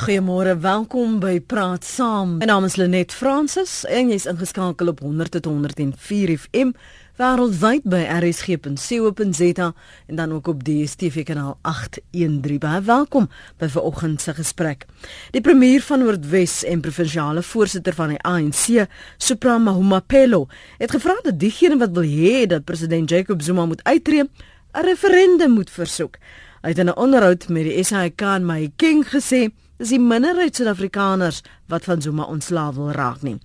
Goeiemôre, welkom by Praat Saam. My naam is Lenet Fransis en jy's ingeskakel op 100.104 FM wêreldwyd by rsg.co.za en dan ook op DStv kanaal 813. Baie welkom by vanoggend se gesprek. Die premier van Noordwes en provinsiale voorsitter van die ANC, Suprama Humapelo, het gevra dat diegene wat wil hê dat president Jacob Zuma moet uittreë, 'n referendum moet versoek. Hy het in 'n onderhoud met die SAK in Mahikeng gesê dis die minderheid Suid-Afrikaners wat van Zuma ontslae wil raak nie.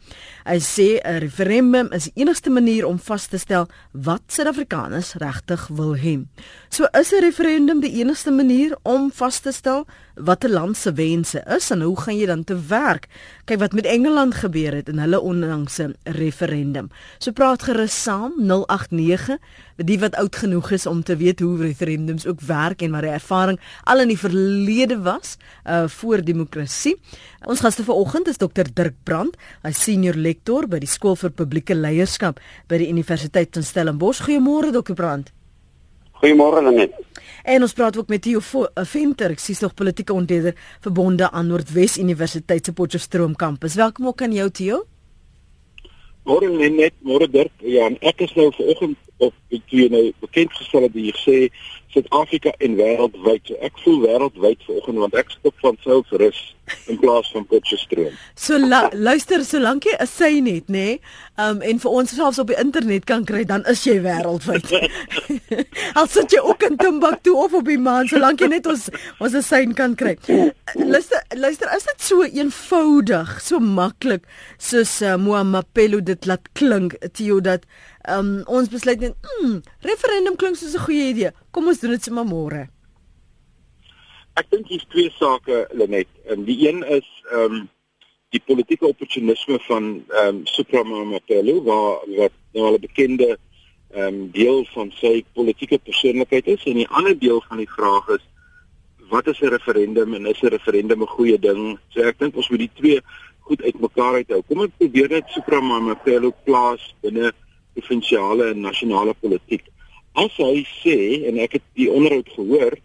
Hy sê 'n referendum is die enigste manier om vas te stel wat Suid-Afrikaners regtig wil hê. So is 'n referendum die enigste manier om vas te stel wat 'n land se wense is en hoe gaan jy dan te werk? Kyk wat met Engeland gebeur het in hulle onlangse referendum. So praat gerus saam 089 die wat oud genoeg is om te weet hoe referendums ook werk en wat die ervaring al in die verlede was uh voor demokrasie. Ons gaste vanoggend is Dr Dirk Brand, hy senior lektor by die skool vir publieke leierskap by die Universiteit van Stellenbosch. Goeiemôre Dr Brand. Goeiemôre Lenet. En ons praat ook met Theo eh, Venter, ek sies tog politieke ontleder verbonde aan Noordwes Universiteit se Potchefstroom kampus. Welkom ook aan jou Theo. Môre Lenet, môre Dirk. Ja, ek is nou vanoggend op die nou bekend gestel het hier sê Suid-Afrika en wêreldwyd. So ek voel wêreldwyd vanoggend want ek stop van South-Rus in plaas van Potchefstroom. So luister, solank jy 'n sein het, nê, nee, um, en vir ons selfs op die internet kan kry, dan is jy wêreldwyd. Al sit jy ook in Timbuktu of op die maan, solank jy net ons ons 'n sein kan kry. Luister, luister, is dit so eenvoudig, so maklik soos uh, Moamapelo dit laat klink, Tio dat um, ons besluit net, mm, referendum klink soos 'n goeie idee. Kom ons doen dit sommer môre. Ek dink hier's twee sake Lenet. En die een is ehm um, die politieke opportunisme van ehm um, Suprama Mapelo waar wat nou al bekende ehm um, deel van sy politieke persoonlikheid is en die ander deel van die vraag is wat is 'n referendum en is 'n referendum 'n goeie ding? So ek dink ons moet die twee goed uitmekaar uithou. Kom ek probeer net Suprama Mapelo plaas binne provinsiale en nasionale politiek. As hy sê en ek het die onderhoud gehoor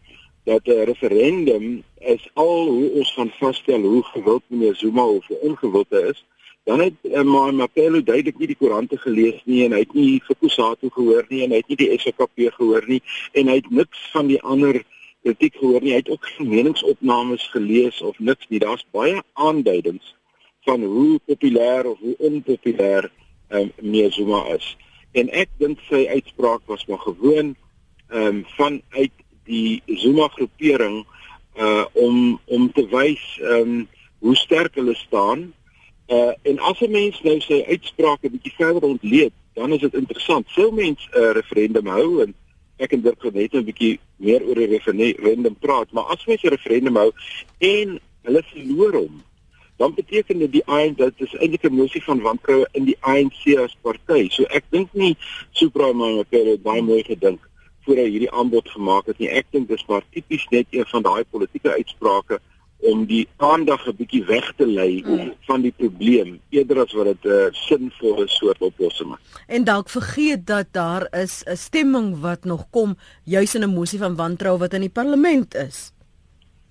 dat 'n referendum is al hoe ons gaan vasstel hoe gewild meneer Zuma of ongewild is, dan het uh, maar Mapelo duidelik nie die koerante gelees nie en hy het nie vir Kusatu gehoor nie en hy het nie die SKP gehoor nie en hy het niks van die ander kritiek gehoor nie. Hy het ook geen meningsopnames gelees of niks nie. Daar's baie aanduidings van hoe populêr of hoe onpopulêr um, meneer Zuma is. En ek dink sy uitspraak was maar gewoon ehm um, vanuit die Zuma groepering uh om om te wys ehm um, hoe sterk hulle staan. Uh en as 'n mens nou sy uitsprake bietjie verder ontleed, dan is dit interessant. Veel mense 'n uh, referendum hou en ek en Dirk het net 'n bietjie meer oor 'n referendum praat, maar as mens 'n referendum hou en hulle verloor hom, dan beteken dit die ANC dat dit is eintlik 'n mosie van wantroue in die ANC as party. So ek dink nie Supreme Mapelo het baie mooi gedink voor hy hierdie aanbod gemaak het nie. Ek dink dis maar tipies net een van daai politieke uitsprake om die aandag 'n bietjie weg te lei mm. van die probleem eerder as wat dit 'n uh, sinvolle soort oplossing is. En dalk vergeet dat daar is 'n stemming wat nog kom juis in 'n mosie van wantroue wat in die parlement is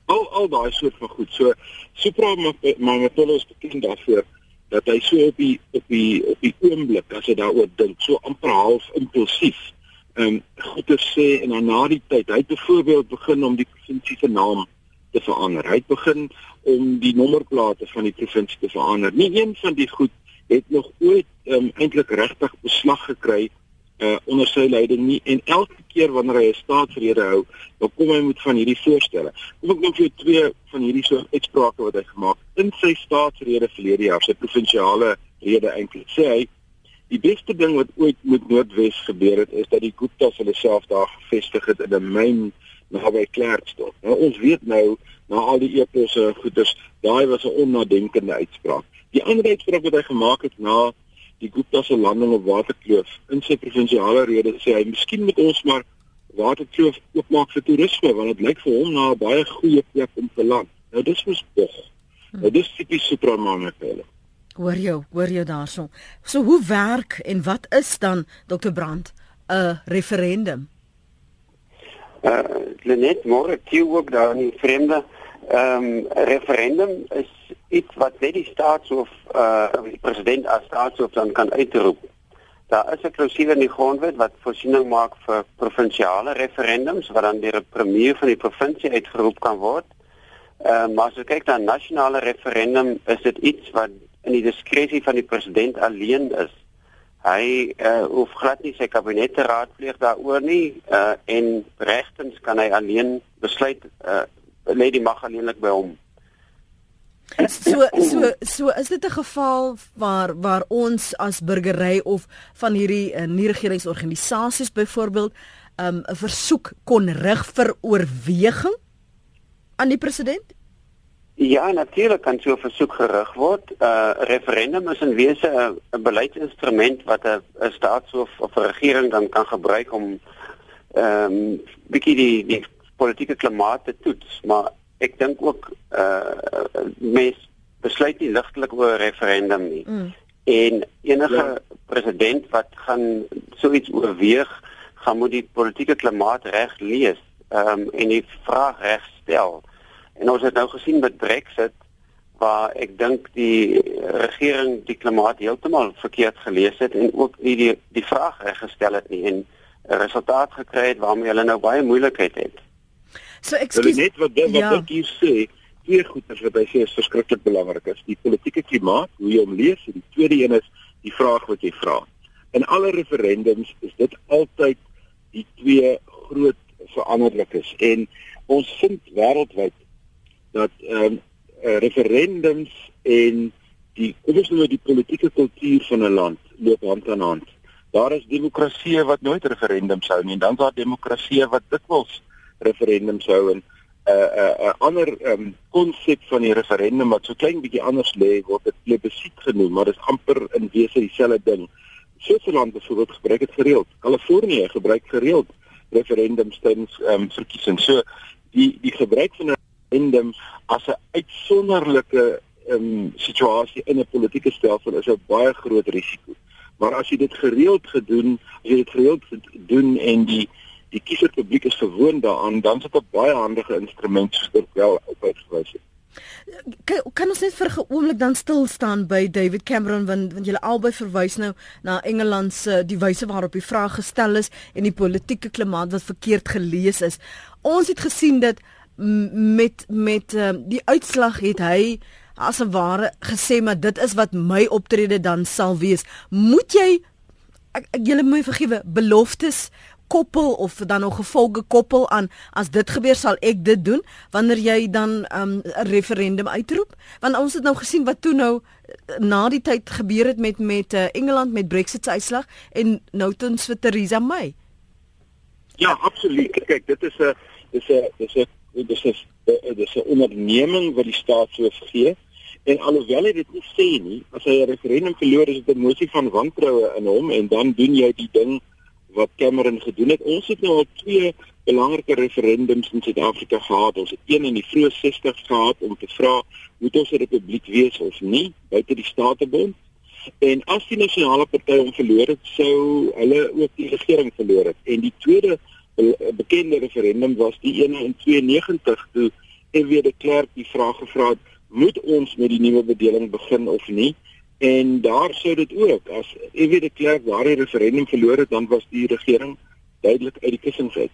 al al daai soort van goed. So Supra Mangatolo is bekend daarvoor dat hy so op die op die op die oomblik as hy daaroor dink, so amper half impulsief ehm um, goed te sê en dan na die tyd, hy het byvoorbeeld begin om die provinsie se naam te verander. Hy het begin om die nommerplate van die provinsie te verander. Nie een van die goed het nog ooit ehm um, eintlik regtig beslag gekry uh onder sy leiding nie en elke keer wanneer hy 'n staatsrede hou, dan kom hy met van hierdie voorstelle. Kom ek net vir twee van hierdie so uitsprake wat hy gemaak in sy staatsrede verlede jaar, sy provinsiale rede eintlik sê hy die beste ding wat ooit met Noordwes gebeur het is dat die Guptas hulle self daar gevestig het in 'n myn naby Klerksdorp. Nou ons weet nou na al die eposse goeders, daai was 'n onnadenkende uitspraak. Die ander uitspraak wat hy gemaak het na die Gupta se landing op Waterkloof in sy provinsiale rede sê hy miskien moet ons maar Waterkloof oopmaak vir toerisme want dit lyk vir hom na 'n baie goeie plek om te land. Nou dis mos bog. Hmm. Nou dis tipies Supramange hulle. Hoor jou, hoor jou daarso. So hoe werk en wat is dan Dr Brand 'n referendum? Uh net môre toe ook daar in vreemde Ehm um, referendum is iets wat net die staatshoof uh die president as staatshoof dan kan uitroep. Daar is 'n klousule in die grondwet wat voorsiening maak vir provinsiale referendums wat dan deur 'n premier van die provinsie uitgeroep kan word. Ehm uh, maar as jy kyk na nasionale referendum, is dit iets wat in die diskresie van die president alleen is. Hy uh, hoef glad nie sy kabinet te raadpleeg daaroor nie uh, en regtens kan hy alleen besluit uh, lê die mag alleenlik by hom. So so so is dit 'n geval waar waar ons as burgery of van hierdie uh, nie-regeringsorganisasies byvoorbeeld um, 'n um, versoek kon rig vir oorweging aan die president? Ja, natuurlik kan so 'n versoek gerig word. 'n uh, Referendum is in wese 'n beleidsinstrument wat 'n staatshoof of 'n regering dan kan gebruik om ehm um, bietjie die die politieke klimaat te toets, maar ek dink ook uh mens besluit nie ligtelik oor 'n referendum nie. Mm. En enige ja. president wat gaan so iets oorweeg, gaan moet die politieke klimaat reg lees, ehm um, en die vraag reg stel. En ons het nou gesien met Brexit waar ek dink die regering die klimaat heeltemal verkeerd gelees het en ook nie die die vraag reg gestel het nie en 'n resultaat gekry het waarmee hulle nou baie moeilikheid het. So ekskuus net wat wat ja. ek hier sê, twee goeders wat hy sê is verskriklik belangrik is die politieke klimaat, hoe jy hom lees en die tweede een is die vraag wat jy vra. In alle referendums is dit altyd die twee groot veranderlikes en ons vind wêreldwyd dat ehm um, referendums en die kom ons noem die politieke kultuur van 'n land loop hand aan hand. Daar is demokrasie wat nooit referendums hou nie en dan is daar demokrasie wat dikwels referendums hou en 'n uh, 'n uh, 'n uh, ander um, konsep van die referendum wat so klein bietjie anders lê word dit plebiscit genoem, maar dit is amper in wese dieselfde ding. Switserland byvoorbeeld gebruik dit gereeld. Kalifornië gebruik gereeld referendums tens ehm um, verkiesings. So die die gebruik van 'n referendum as 'n uitsonderlike ehm um, situasie in 'n politieke stelsel is 'n baie groot risiko. Maar as jy dit gereeld gedoen, as jy dit gereeld doen en die die kieserpubliek is gewoond daaraan, dan is dit 'n baie handige instrument soos dit wel uitgewys het. Kan, kan ons net vir 'n oomblik dan stil staan by David Cameron want want julle albei verwys nou na Engeland se die wyse waarop die vraag gestel is en die politieke klimaat wat verkeerd gelees is. Ons het gesien dat met met uh, die uitslag het hy as 'n ware gesê maar dit is wat my optrede dan sal wees. Moet jy ek, ek julle moet vergewe beloftes koppel of dan nog gevolge koppel aan as dit gebeur sal ek dit doen wanneer jy dan 'n um, referendum uitroep. Want ons het nou gesien wat toe nou na die tyd gebeur het met met uh, Engeland met Brexit se uitslag en nou tens vir Theresa May. Ja absoluut. Kyk dit is 'n dis 'n dis 'n dis 'n dis 'n onderneming wat die staat so gee en alhoewel hy dit nie sê nie as hy 'n referendum verloor is dit 'n mosie van wantroue in hom en dan doen jy die ding wat Cameron gedoen het. Ons het nou al twee belangrike referendums in Suid-Afrika gehad. Ons het een in die vroeë 60's gehad om te vra moet ons 'n republiek wees of nie buite die Statebond. En as die nasionale party hom verloor het, sou hulle ook die regering verloor het. En die tweede bekende referendum was die ene in 92 toe F.W. de Klerk die vraag gevra het, moet ons met die nuwe bedeling begin of nie? En daar sou dit ook as jy weet die klerk waar die referendum verloor het, dan was die regering duidelik uit die kussings uit.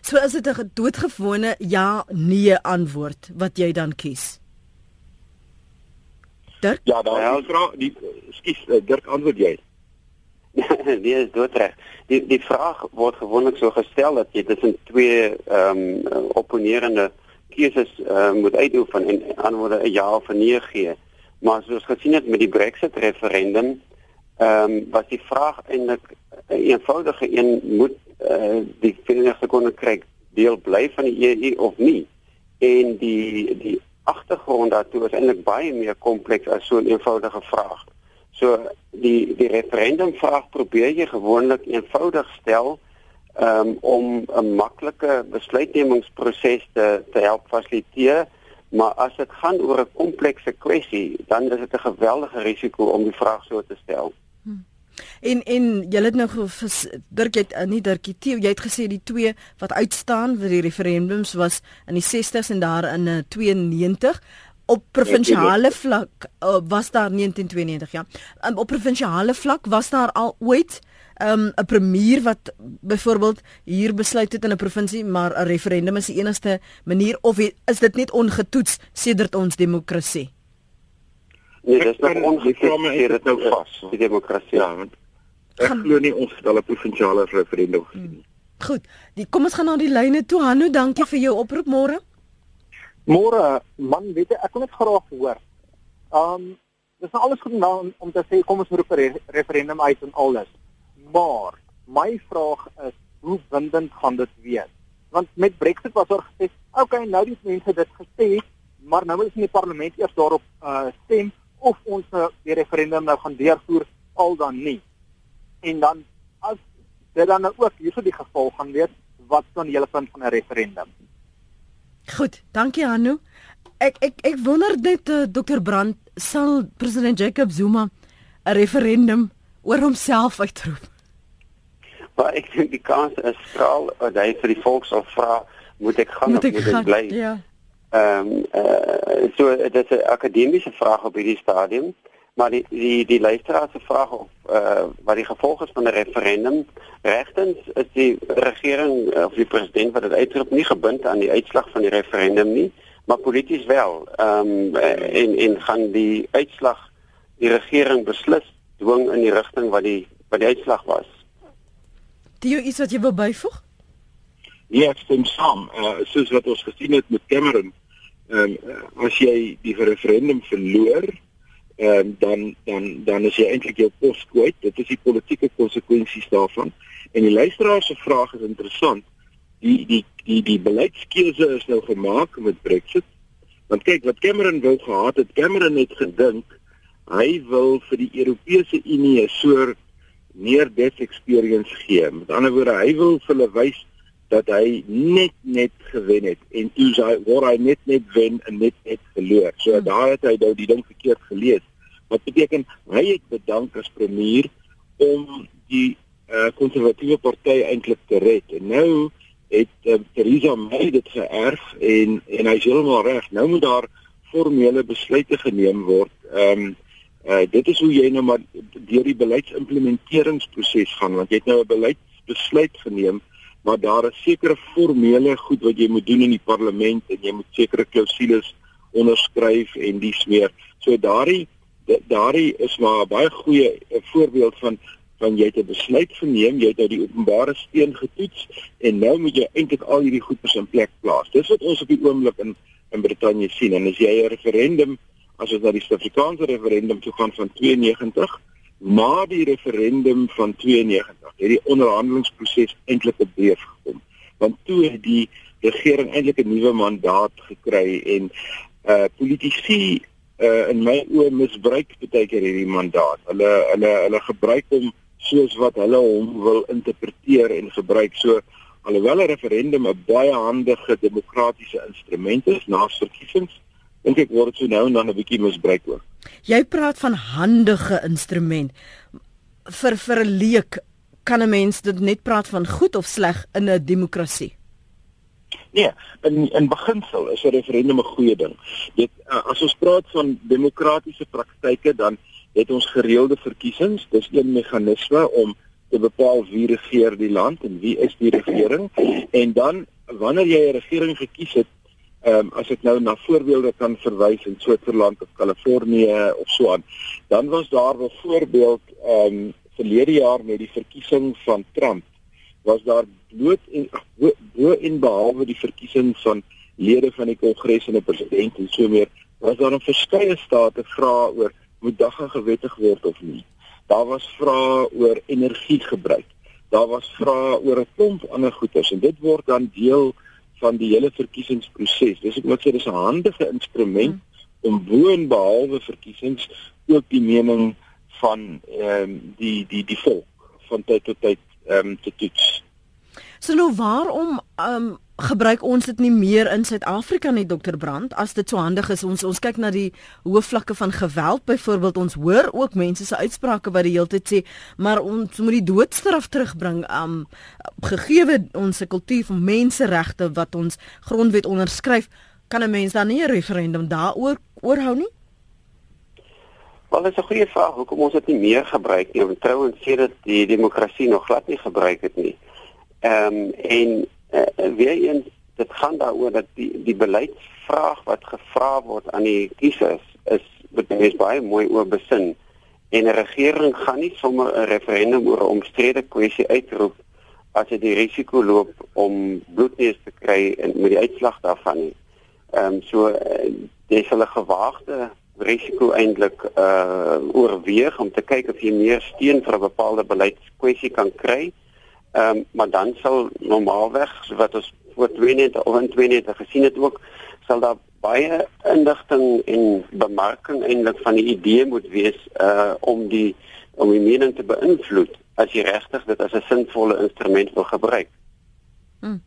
So is dit 'n doodgewone ja nee antwoord wat jy dan kies. Dirk? Ja, daar ja, vra die skus eh, Dirk antwoord jy. nee, is doodreg. Die die vraag word gewoonlik so gestel dat jy tussen twee ehm um, opponerende keuses uh, moet uitoefen en antwoorde 'n ja of 'n nee gee. Maar soos gesien het met die Brexit referendum, ehm um, was die vraag eintlik 'n eenvoudige een moet uh, die Verenigde Koninkryk deel bly van die EU of nie. En die die agtergrond daartoe is eintlik baie meer kompleks as so 'n eenvoudige vraag. So die die referendum vraag probeer jy gewoonlik eenvoudig stel um, om 'n maklike besluitnemingsproses te te help fasiliteer Maar as dit gaan oor 'n komplekse kwessie, dan is dit 'n geweldige risiko om die vraag so te stel. Hmm. En en jy het nou Dirk het eh, nie Dirkie Theo, jy het gesê die twee wat uitstaan vir die referendums was in die 60s en daar in 92 eh, op provinsiale vlak uh, was daar 1992 ja. Um, op provinsiale vlak was daar al ooit 'n um, premier wat byvoorbeeld hier besluit het in 'n provinsie maar 'n referendum is die enigste manier of is dit net ongetoets sedert ons demokrasie? Nee, dis nog ongetoets dit nou vas. Die demokrasie. Ja, want ek glo nie ons het al 'n provinsiale referendum gesien nie. Hmm. Goed. Die kom ons gaan na die lyne toe. Hanno, dankie vir jou oproep môre. Môre, man, weet jy, ek wil net graag hoor. Um dis nou alles goed nou om, om te sê kom ons roep 'n re referendum uit en alles. Maar my vraag is, hoe bindend gaan dit wees? Want met Brexit was daar gesê, okay, nou die mense dit gesê, maar nou ons in die parlement eers daarop uh stem of ons nou die referendum nou gaan deurvoer al dan nie. En dan as dit dan nou ook hierso die geval gaan wees, wat dan die hele punt van 'n referendum? Goed, dankie Hanno. Ek ek ek wonder net uh, Dr Brand sal president Jacob Zuma 'n referendum oor homself uitroep. Maar ek dink die kans is skraal dat hy vir die volk sal vra, moet ek gaan moet ek of moet ek bly? Ja. Ehm um, uh, so dit is 'n akademiese vraag op hierdie stadium, maar die die die luisteraar se vraag of uh, wat die gevolge is van 'n referendum regtens is die regering of die president wat dit uitroep nie gebind aan die uitslag van die referendum nie, maar polities wel. Ehm um, en en gaan die uitslag die regering beslis dwing in die rigting wat die wat die uitslag was. Die iets wat jy wil byvoeg? Ja, ek stem saam. Uh, soos wat ons gesien het met Cameron, ehm um, as jy die referendum verloor, ehm um, dan dan dan is jy eintlik jou pos kwyt. Dit is die politieke konsekwensies daarvan. En die luisteraar se vraag is interessant. Die die die die beleidskeuse is nou gemaak met Brexit. Want kyk, wat Cameron wou gehad het, Cameron het gedink hy wil vir die Europese Unie 'n soort near death experience gee. Met ander woorde, hy wil vir hulle wys dat hy net net gewen het en toe sy waar hy net net wen en net net verloor. So hmm. daar het hy nou die ding verkeerd gelees. Wat beteken hy het bedank as premier om die konservatiewe uh, party eintlik te red. En nou het uh, Theresa May dit geërf en en hy sê hom reg. Nou moet daar formele besluite geneem word. Ehm um, uh, dit is hoe jy nou maar deur die beleidsimplementeringsproses gaan want jy het nou 'n beleidsbesluit geneem maar daar is sekere formele goed wat jy moet doen in die parlement en jy moet sekere klousules onderskryf en dis meer. So daardie daardie is maar 'n baie goeie voorbeeld van van jy het 'n besluit geneem, jy het nou die openbare steen getoets en nou moet jy eintlik al hierdie goeders in plek plaas. Dis wat ons op die oomblik in in Brittanje sien en as jy 'n referendum as ons na die Suid-Afrikaanse referendum toe gaan van 92 na die referendum van 92 het die onderhandelingsproses eintlik op breef gekom. Want toe het die regering eintlik 'n nuwe mandaat gekry en uh politici uh in my oë misbruik baie keer hierdie mandaat. Hulle hulle hulle gebruik hom soos wat hulle hom wil interpreteer en gebruik. So alhoewel 'n referendum 'n baie handige demokratiese instrument is na verkiesings dink ek word so nou en dan 'n bietjie misbruik ook Jy praat van handige instrument. Vir vir 'n leek kan 'n mens dit net praat van goed of sleg in 'n demokrasie. Nee, in in beginsel is 'n referendum 'n goeie ding. Dit uh, as ons praat van demokratiese praktyke dan het ons gereelde verkiesings. Dis een meganisme om te bepaal wie regeer die land en wie is die regering en dan wanneer jy 'n regering gekies het Ehm um, as ek nou na voorbeelde kan verwys in Switserland of Kalifornië of so aan, dan was daar byvoorbeeld ehm um, verlede jaar met die verkiesing van Trump was daar bloot en bo, en behalwe die verkiesing van lede van die kongres en 'n president en so meer, was daar 'n verskeie state vra oor moet dagga gewettig word of nie. Daar was vrae oor energiegebruik. Daar was vrae oor 'n klomp ander goederes en dit word dan deel van die hele verkiesingsproses. Dis ek moet sê dis 'n handige instrument hmm. om boonbehalwe verkiesings ook die mening van ehm um, die die die volk van tyd tot tyd ehm um, te toets. So nou waarom um, gebruik ons dit nie meer in Suid-Afrika nie dokter Brand as dit so handig is ons ons kyk na die hoë vlakke van geweld byvoorbeeld ons hoor ook mense se uitsprake wat die hele tyd sê maar ons moet die doodstraf terugbring um gegeewe ons kultuur van menseregte wat ons grondwet onderskryf kan 'n mens dan nie 'n referendum daaroor oorhou nie Wel, dit is 'n goeie vraag. Hoekom ons dit nie meer gebruik nie? Want trouens sê dit die demokrasie nog glad nie gebruik het nie. Ehm um, en uh, weer eens dit gaan daaroor dat die die beleidsvraag wat gevra word aan die kiesers is mens baie mooi oor besin. En 'n regering gaan nie sommer 'n referendum oor 'n omstrede kwessie uitroep as dit die risiko loop om bloedneus te kry en met die uitslag daarvan nie. Ehm um, so uh, dis 'n gewaagde risiko eintlik uh oorweeg om te kyk of jy meer steun vir 'n bepaalde beleidskwessie kan kry. Ehm um, maar dan sal normaalweg wat ons voor 92 of 92 gesien het ook sal daar baie indigting en bemarking eintlik van die idee moet wees uh om die om die mening te beïnvloed as jy regtig dit as 'n sinvolle instrument wil gebruik. Hmm.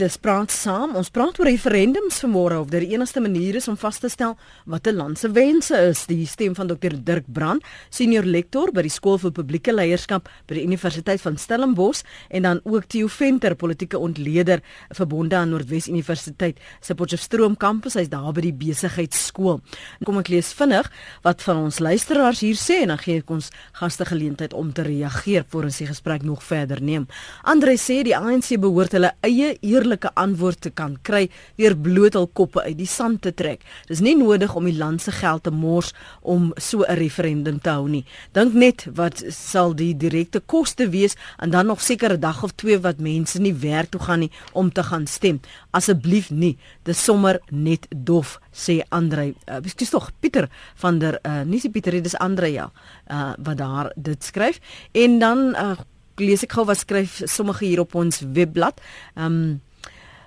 Ons praat saam, ons praat oor referendums vanmôre of dit die enigste manier is om vas te stel wat 'n land se wense is. Die stem van Dr Dirk Brand, senior lektor by die Skool vir Publieke Leierskap by die Universiteit van Stellenbosch en dan ook Theo Venter, politieke ontleder verbonde aan Noordwes Universiteit se Potchefstroom kampus. Hy's daar by die besigheidskool. Kom ek lees vinnig wat van ons luisteraars hier sê en dan gee ek ons gaste geleentheid om te reageer voor ons die gesprek nog verder neem. Andre sê die ANC behoort hulle eie eerlike antwoord te kan kry deur bloot hul koppe uit die sand te trek. Dis nie nodig om die land se geld te mors om so 'n referendum te hou nie. Dink net wat sal die direkte koste wees en dan nog seker 'n dag of twee wat mense nie werk toe gaan nie om te gaan stem. Asseblief nie. Dis sommer net dof sê Andre. Uh, dis tog Pieter van der uh, nie se Pieter, dis Andre ja. Uh, wat daar dit skryf. En dan uh, lees ek gou wat skryf sommige hier op ons webblad. Ehm um,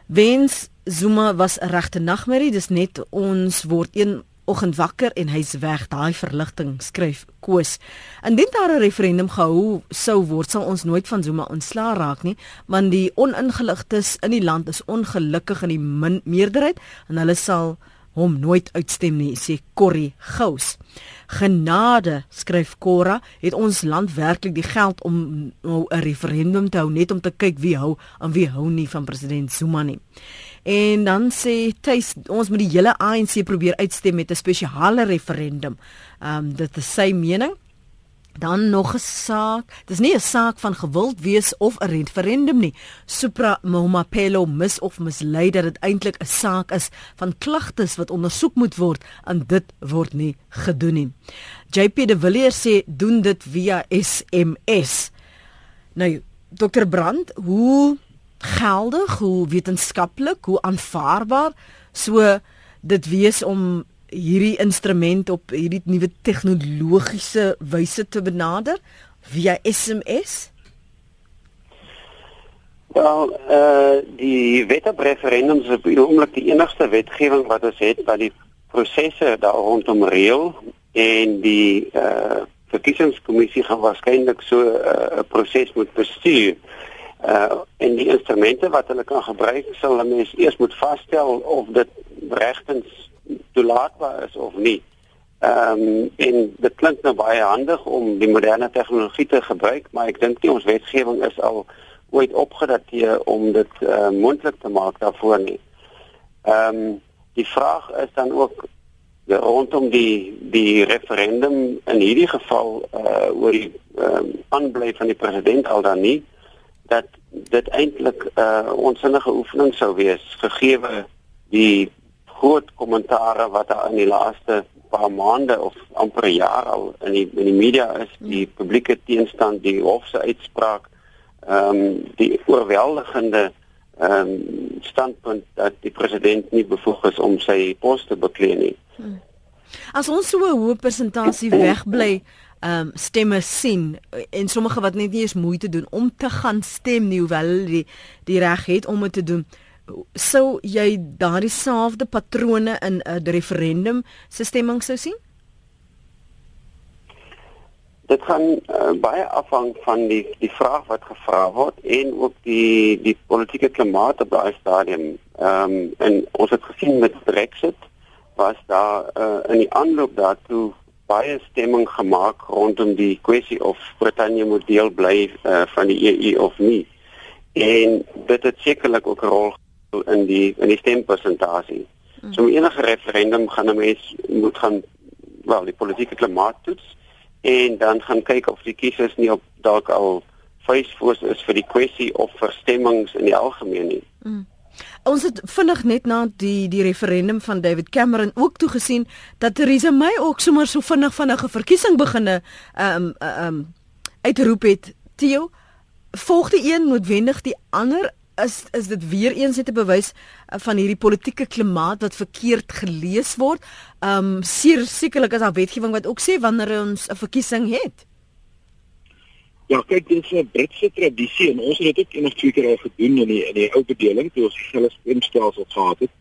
Wens Zuma was 'n regte nagmerrie, dis net ons word een oggend wakker en hy's weg. Daai verligting skryf Koos. Indien daar 'n referendum gehou sou word, sal ons nooit van Zuma ontslaa raak nie, want die oningeligtes in die land is ongelukkig in die min meerderheid en hulle sal hom nooit uitstem nie, sê Corrie Gous. Genade, skryf Cora, het ons land werklik die geld om nou 'n referendum te hou net om te kyk wie hou en wie hou nie van president Zuma nie. En dan sê Tuis, ons moet die hele ANC probeer uitstem met 'n spesiale referendum. Ehm um, dit is sy mening. Dan nog 'n saak. Dis nie 'n saak van gewild wees of 'n referendum nie. Supra Momapelo mis of mislei dat dit eintlik 'n saak is van klagtes wat ondersoek moet word en dit word nie gedoen nie. JP de Villiers sê doen dit via SMS. Nou Dr Brand, hoe geldig, hoe wetenskaplik, hoe aanvaarbaar so dit wees om hierdie instrument op hierdie nuwe tegnologiese wyse te benader via SMS? Wel, eh uh, die wet op referendums is op die oomblik die enigste wetgewing wat ons het wat die prosesse daar rondom reël en die eh uh, verkiesingskommissie gaan waarskynlik so eh, 'n uh, proses moet bestuur. Uh en die instrumente wat hulle kan gebruik sal hulle mens eers moet vasstel of dit regtens toelaatbaar is of nie. Ehm um, en dit klink nou baie handig om die moderne tegnologie te gebruik, maar ek dink nie ons wetgewing is al ooit opgedateer om dit uh, moontlik te maak daarvoor nie. Ehm um, die vraag is dan ook ja, rondom die die referendum in hierdie geval uh oor die ehm um, aanbly van die president al dan nie dat dit eintlik 'n uh, onsinnige oefening sou wees gegee die groot kommentare wat daar in die laaste paar maande of amper 'n jaar al in die in die media is, die publieke teenstand, die hof se uitspraak, ehm um, die oorweldigende ehm um, standpunt dat die president nie bevoeg is om sy pos te beklee nie. Hmm. As ons so 'n hoë persentasie wegbly um, stemme sien en sommige wat net nie eens moeite doen om te gaan stem nie hoewel die die reg het om dit te doen sou jy daardie selfde patrone in 'n referendum se stemming sou sien? dit gaan uh, baie afhang van die die vraag wat gevra word en ook die die politieke klimaat op daai stadium. Ehm um, en ons het gesien met Brexit was daar uh, in die aanloop daartoe baie stemming gemaak rondom die kwessie of Brittanje moet deel bly uh, van die EU of nie. En dit het sekerlik ook 'n rol in die in die stempersentasie. So enige referendum gaan 'n mens moet gaan wel die politieke klimaat toets en dan gaan kyk of die kiesers nie op dalk al vuisfoos is vir die kwessie of verstemmings in die algemeen nie. Mm. Ons het vinnig net na die die referendum van David Cameron ook toe gesien dat Theresa May ook sommer so vinnig van 'n verkiesing beginne ehm um, ehm um, uitroep het. Theo, volg die een noodwendig die ander is is dit weer eens net 'n bewys uh, van hierdie politieke klimaat wat verkeerd gelees word. Um sekerlik is daar wetgewing wat ook sê wanneer ons 'n verkiesing het. Ja, kyk, dit is 'n Britse tradisie en ons het dit ook eendag twee keer al gedoen in die in die ou bedeling toe ons die stemstelsel gehad het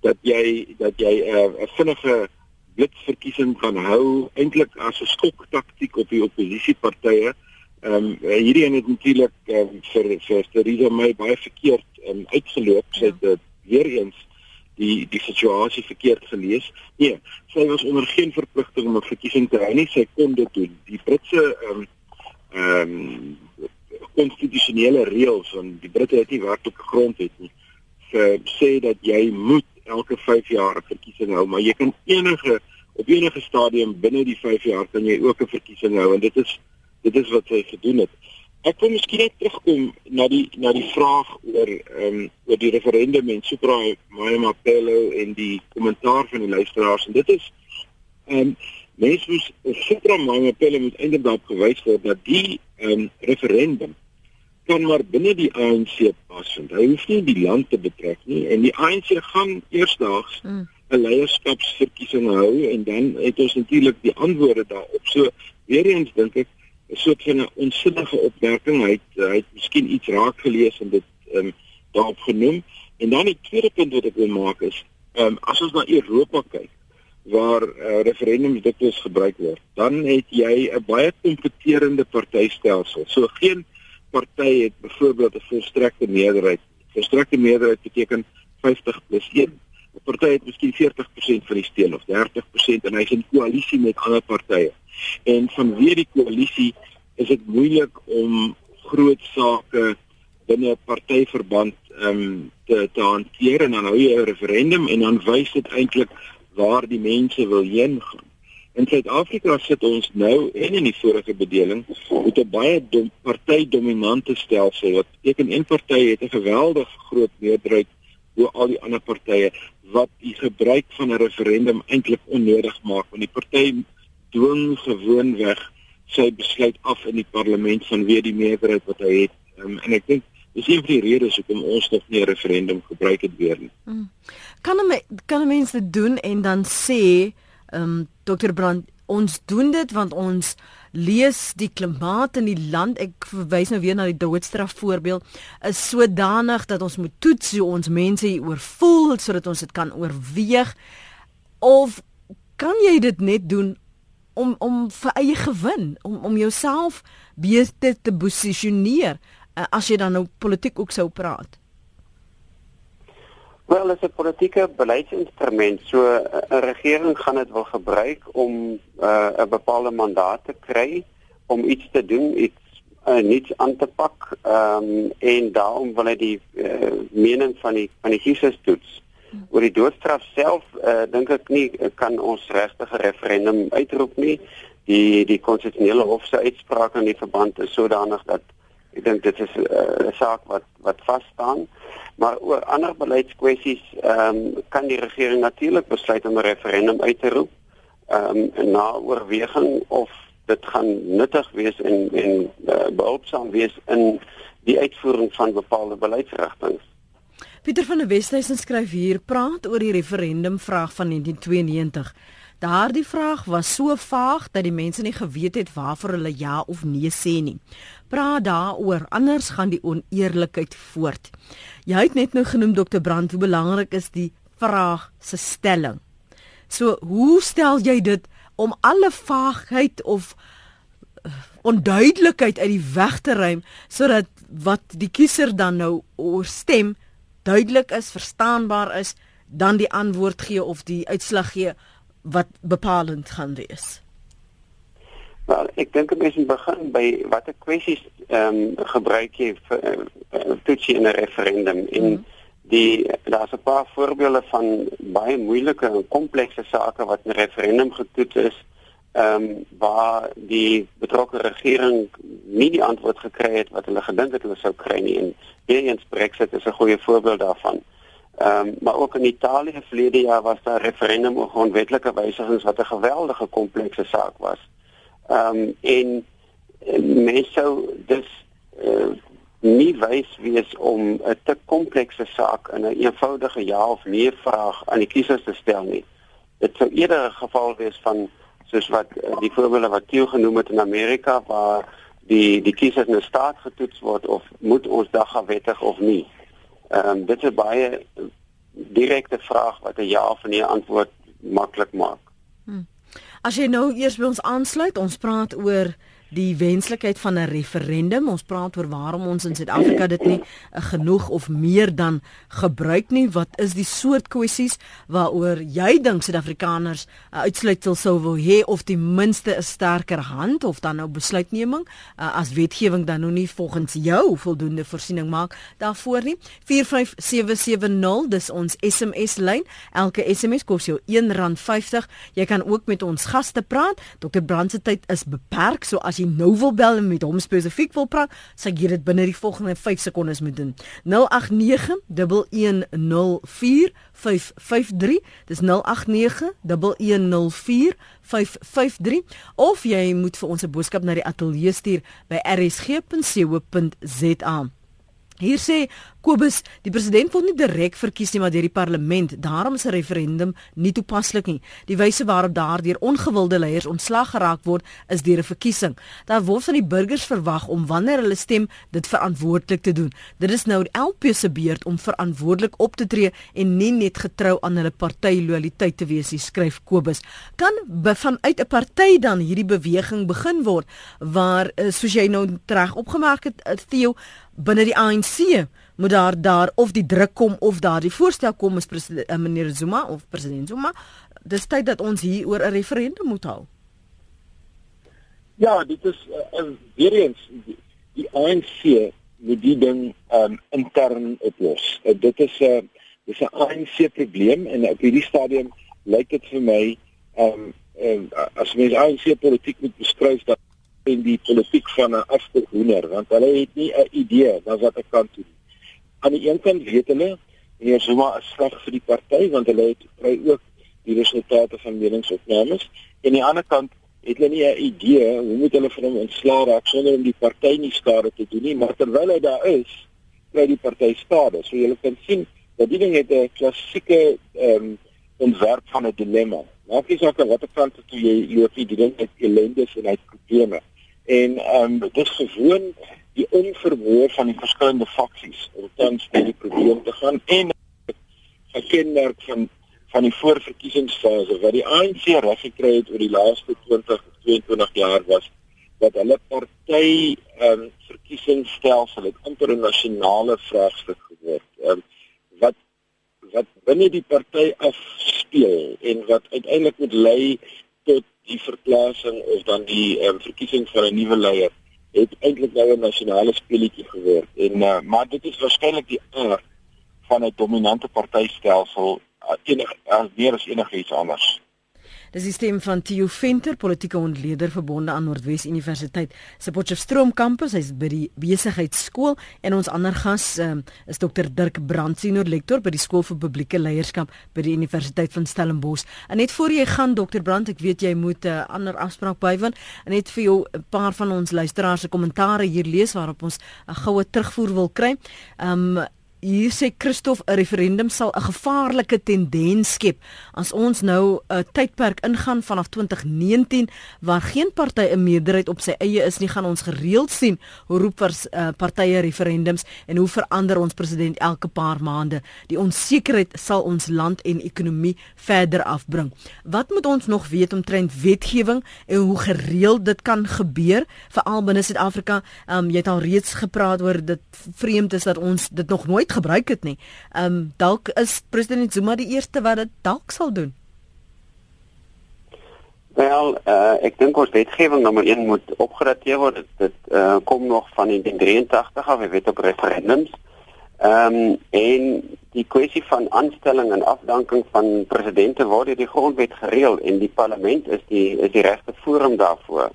dat jy dat jy 'n uh, vinnige blitsverkiesing kan hou eintlik as 'n skoktaktiek op die oppositiepartye. Ehm um, hierdie een het natuurlik um, vir vir Theresa May baie verkeerd um, uitgeloop. Sy het ja. weer eens die die situasie verkeerd gelees. Nee, sy was onder geen verpligting om 'n verkiesing te hou nie. Sy kon dit doen. Die Britse ehm um, ehm um, konstitusionele reëls van die Britte het nie werk op grond het nie. Sy sê dat jy moet elke 5 jaar 'n verkiesing hou, maar jy kan enige op enige stadium binne die 5 jaar kan jy ook 'n verkiesing hou en dit is dit is wat sy gedoen het. Ek wil miskien net terugkom na die na die vraag oor ehm um, oor die referendum en Supra Mayamapelo en die kommentaar van die luisteraars en dit is ehm um, mense moet Supra Mayamapelo moet eintlik gewys word dat die ehm um, referendum kan maar binne die ANC pas want hy hoef nie die land te betrek nie en die ANC gaan eersdaags mm. 'n leierskapsverkiesing hou en dan het ons natuurlik die antwoorde daarop. So weer eens dink ek 'n soort van 'n onsinnige opmerking. Hy het hy het miskien iets raak gelees en dit ehm um, daarop genoem. En dan die tweede punt wat ek wil maak is, ehm um, as ons na Europa kyk waar uh, referendums dikwels gebruik word, dan het jy 'n baie kompeterende partytelsel. So geen party het byvoorbeeld 'n volstrekte meerderheid. Volstrekte meerderheid beteken 50 plus 1. 'n Party het miskien 40% van die steun of 30% en hy's in koalisie met ander partye. En vanweer die koalisie is dit moeilik om groot sake binne 'n partyverband ehm um, te te hanteer en dan jy 'n referendum en dan wys dit eintlik waar die mense wil heen gaan. In Suid-Afrika sit ons nou en in die vorige bedeling met 'n baie dom, partydominante stelsel wat beteken een party het 'n geweldig groot meerderheid bo al die ander partye wat die gebruik van 'n referendum eintlik onnodig maak want die party dwing gewoonweg sy besluit af in die parlement vanweë die meerderheid wat hy het. Um, en ek dink dis een van die redes hoekom ons nog nie 'n referendum gebruik het weer nie. Mm. Kan 'n kan 'n mens dit doen en dan sê, ehm um, Dr. Brand, ons doen dit want ons lees die klimaat in die land ek verwys nou weer na die doodstraf voorbeeld is sodanig dat ons moet toets hoe ons mense hier oor voel sodat ons dit kan oorweeg of kan jy dit net doen om om vir eie gewin om om jouself beter te posisioneer uh, as jy dan nou politiek ook sou praat. Wel, dit is 'n politieke beleidsinstrument. So eh, 'n regering gaan dit wil gebruik om eh, 'n uh, bepaalde mandaat te kry om iets te doen, iets uh, niets aan te pak. Ehm um, en daarom wil hy die uh, mening van die van die kiesers toets. Oor die doodstraf self uh, dink ek nie kan ons regtig 'n referendum uitroep nie. Die die konstitusionele hof se uitspraak in die verband is sodanig dat ek dink dit is 'n uh, saak wat wat vas staan. Maar oor ander beleidskwessies ehm um, kan die regering natuurlik besluit om 'n referendum uit te roep. Ehm um, na oorweging of dit gaan nuttig wees en en uh, behulpsaam wees in die uitvoering van bepaalde beleidsrigtinge. Pieter van der Westhuizen skryf hier praat oor die referendum vraag van 1992. Daardie vraag was so vaag dat die mense nie geweet het waarvoor hulle ja of nee sê nie. Praat daaroor anders gaan die oneerlikheid voort. Jy het net nou genoem Dr Brand hoe belangrik is die vraag se stelling. So, hoe stel jy dit om alle vaagheid of onduidelikheid uit die weg te ruim sodat wat die kiezer dan nou oorstem duidelik is, verstaanbaar is, dan die antwoord gee of die uitslag gee wat bepalend gaan wees. Wel, ek dink mense moet begin by watter kwessies ehm um, gebruik jy vir uh, toets in 'n referendum en mm -hmm. die daar's 'n paar voorbeelde van baie moeilike en komplekse sake wat in 'n referendum getoets is ehm um, waar die betrokke regering nie die antwoord gekry het wat hulle gedink het hulle sou kry nie en weer eens Brexit is 'n goeie voorbeeld daarvan. Ehm um, maar ook in Italië verlede jaar was daar referendum oor grondwetlike wysigings wat 'n geweldige komplekse saak was. Ehm um, en, en mense sou dus uh, nie wys wees om 'n te komplekse saak in 'n een eenvoudige ja of nee vraag aan die kiesers te stel nie. Dit sou eerder 'n geval wees van soos wat uh, die voorbeelde wat Theo genoem het in Amerika waar die die kiesers in 'n staat getoets word of moet ons dagga wettig of nie. Ehm um, dit is baie direkte vraag wat 'n ja of nee antwoord maklik maak. Hmm. As jy nou eers by ons aansluit, ons praat oor die wenslikheid van 'n referendum. Ons praat oor waarom ons in Suid-Afrika dit nie uh, genoeg of meer dan gebruik nie. Wat is die soort kwessies waaroor jy dink Suid-Afrikaners 'n uh, uitsluitsel sou wil hê of ten minste 'n sterker hand of dan nou besluitneming uh, as wetgewing dan nou nie volgens jou voldoende voorsiening maak daarvoor nie. 45770 dis ons SMS lyn. Elke SMS kos jou R1.50. Jy kan ook met ons gaste praat. Dr. Brand se tyd is beperk, so as jy nou wil bel en met hom spesifiek wil praat, sê jy dit binne die volgende 5 sekondes moet doen. 0891104553. Dis 0891104553 of jy moet vir ons 'n boodskap na die ateljee stuur by rsg.co.za. Hier sê Kobus, die president word nie direk verkies nie maar deur die parlement. Daarom is 'n referendum nie toepaslik nie. Die wyse waarop daardeur ongewilde leiers ontslag geraak word, is deur 'n verkiesing. Daar word van die burgers verwag om wanneer hulle stem, dit verantwoordelik te doen. Dit is nou die LP se beurt om verantwoordelik op te tree en nie net getrou aan hulle party lojaliteit te wees nie, skryf Kobus. Kan vanuit 'n party dan hierdie beweging begin word waar eh, soos jy nou reg opgemerk het, eh, Theo, binne die ANC moet daar daar of die druk kom of daar die voorstel kom is president uh, meneer Zuma of president Zuma dis tyd dat ons hier oor 'n referendum moet hou. Ja, dit is uh, weer eens die, die ANC moet die ding um, intern oplos. Uh, dit is 'n uh, dis 'n ANC probleem en op hierdie stadium lyk dit vir my um, um as mens ANC politiek moet beskryf dat en die politiek van 'n afgehoender want hulle het nie 'n idee van wat ek kan doen. Aan die een kant weet hulle Zuma is sleg vir die party want hulle het kry ook die resultate van meningsopnames en aan die ander kant het hulle nie 'n idee hoe moet hulle van hom ontslaa raak sonder om die party nie skade te doen nie maar terwyl hy daar is kry die party skade. So jy kan sien dat die ding het 'n klassieke ehm um, ontwerp van 'n dilemma. Maak nie saak wat ek van toe jy loop die ding met ellendes en hy probleme en ehm um, dis gewoon die onvermoë van die verskillende faksies om tans met die probleem te gaan en 'n kenmerk van van die voorverkiesingsfase wat die ANC reg gekry het oor die laaste 20 of 22 jaar was dat hulle party ehm um, verkiesingsstelsel het amper 'n nasionale vraagstuk geword. Ehm um, wat wat binne die party afspeel en wat uiteindelik moet lei tot die verplasing of dan die um, verkiesing van 'n nuwe leier het eintlik nou 'n nasionale speletjie geword. En uh, maar dit is waarskynlik die aard van 'n dominante partytelsel uh, enig uh, meer as enigiets anders. Dis die stem van Theo Venter, politieke ontleder verbonde aan Noordwes Universiteit se Potchefstroom kampus. Hy's by die besigheidskool en ons ander gas um, is Dr Dirk Brand, senior lektor by die skool vir publieke leierskap by die Universiteit van Stellenbosch. En net voor jy gaan Dr Brand, ek weet jy moet 'n uh, ander afspraak bywoon en net vir jou 'n paar van ons luisteraars se kommentaare hier lees waarop ons 'n goue terugvoer wil kry. Um hier sê Christof 'n referendum sal 'n gevaarlike tendens skep as ons nou 'n tydperk ingaan vanaf 2019 waar geen party 'n meerderheid op sy eie is nie, gaan ons gereeld sien hoe roep vers, uh, partye referendums en hoe verander ons president elke paar maande. Die onsekerheid sal ons land en ekonomie verder afbring. Wat moet ons nog weet omtrent wetgewing en hoe gereeld dit kan gebeur veral binne Suid-Afrika? Um, jy het al reeds gepraat oor dit vreemd is dat ons dit nog nooit gebruik het nie. Ehm um, dalk is president Zuma die eerste wat dit dalk sal doen. Wel, uh, ek dink ons wetgewing nommer 1 moet opgedateer word. Dit, dit uh, kom nog van 1983 af, jy weet op referendums. Ehm um, en die kwessie van aanstelling en afdanking van presidente word deur die grondwet gereël en die parlement is die is die regte forum daarvoor.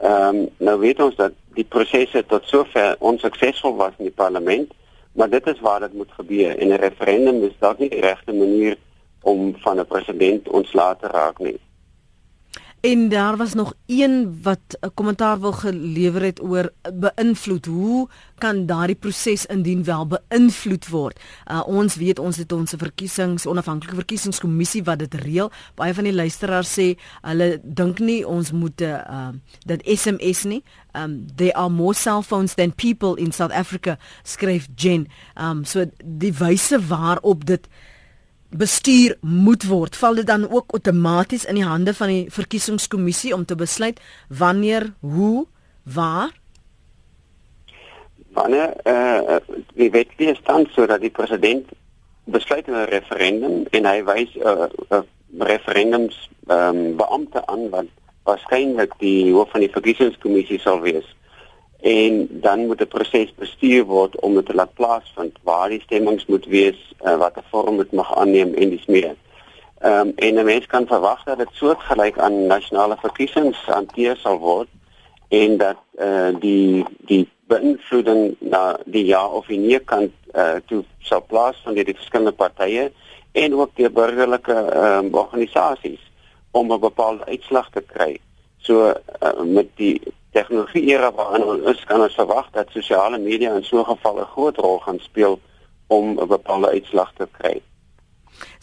Ehm um, nou weet ons dat die prosesse tot sover onsuksesvol was in die parlement, maar dit is waar dit moet gebeur en 'n referendum is dalk nie die regte manier om van 'n president ontslae te raak nie. En daar was nog een wat 'n kommentaar wil gelewer het oor beïnvloed. Hoe kan daardie proses indien wel beïnvloed word? Uh, ons weet ons het ons verkiesings onafhanklike verkiesingskommissie wat dit reël. Baie van die luisteraars sê hulle dink nie ons moet uh, dit SMS nie. Um there are more cell phones than people in South Africa skryf Jen. Um so die wyse waarop dit bestuur moet word, val dit dan ook outomaties in die hande van die verkiesingskommissie om te besluit wanneer, hoe, waar? Wanneer eh uh, die wet weer staan sodat die president besluit in 'n referendum en hy wys 'n uh, uh, referendums ehm um, beampte aan wat waarskynlik die hoof van die verkiesingskommissie sal wees en dan moet 'n proses bestuur word om dit te laat plaasvind waar die stemmings moet wees, uh, wat 'n vorm dit mag aanneem en dis meer. Ehm um, en 'n mens kan verwag dat dit soortgelyk aan nasionale verkiesings hanteer sal word en dat eh uh, die die beïnvloeding na die ja of die nee kant eh uh, toe sal plaasvind deur die verskillende partye en ook deur burgerlike ehm um, organisasies om 'n bepaalde uitslag te kry. So uh, met die tegnologie era waarin ons kan ons verwag dat sosiale media in so 'n geval 'n groot rol gaan speel om 'n bepaalde uitslag te kry.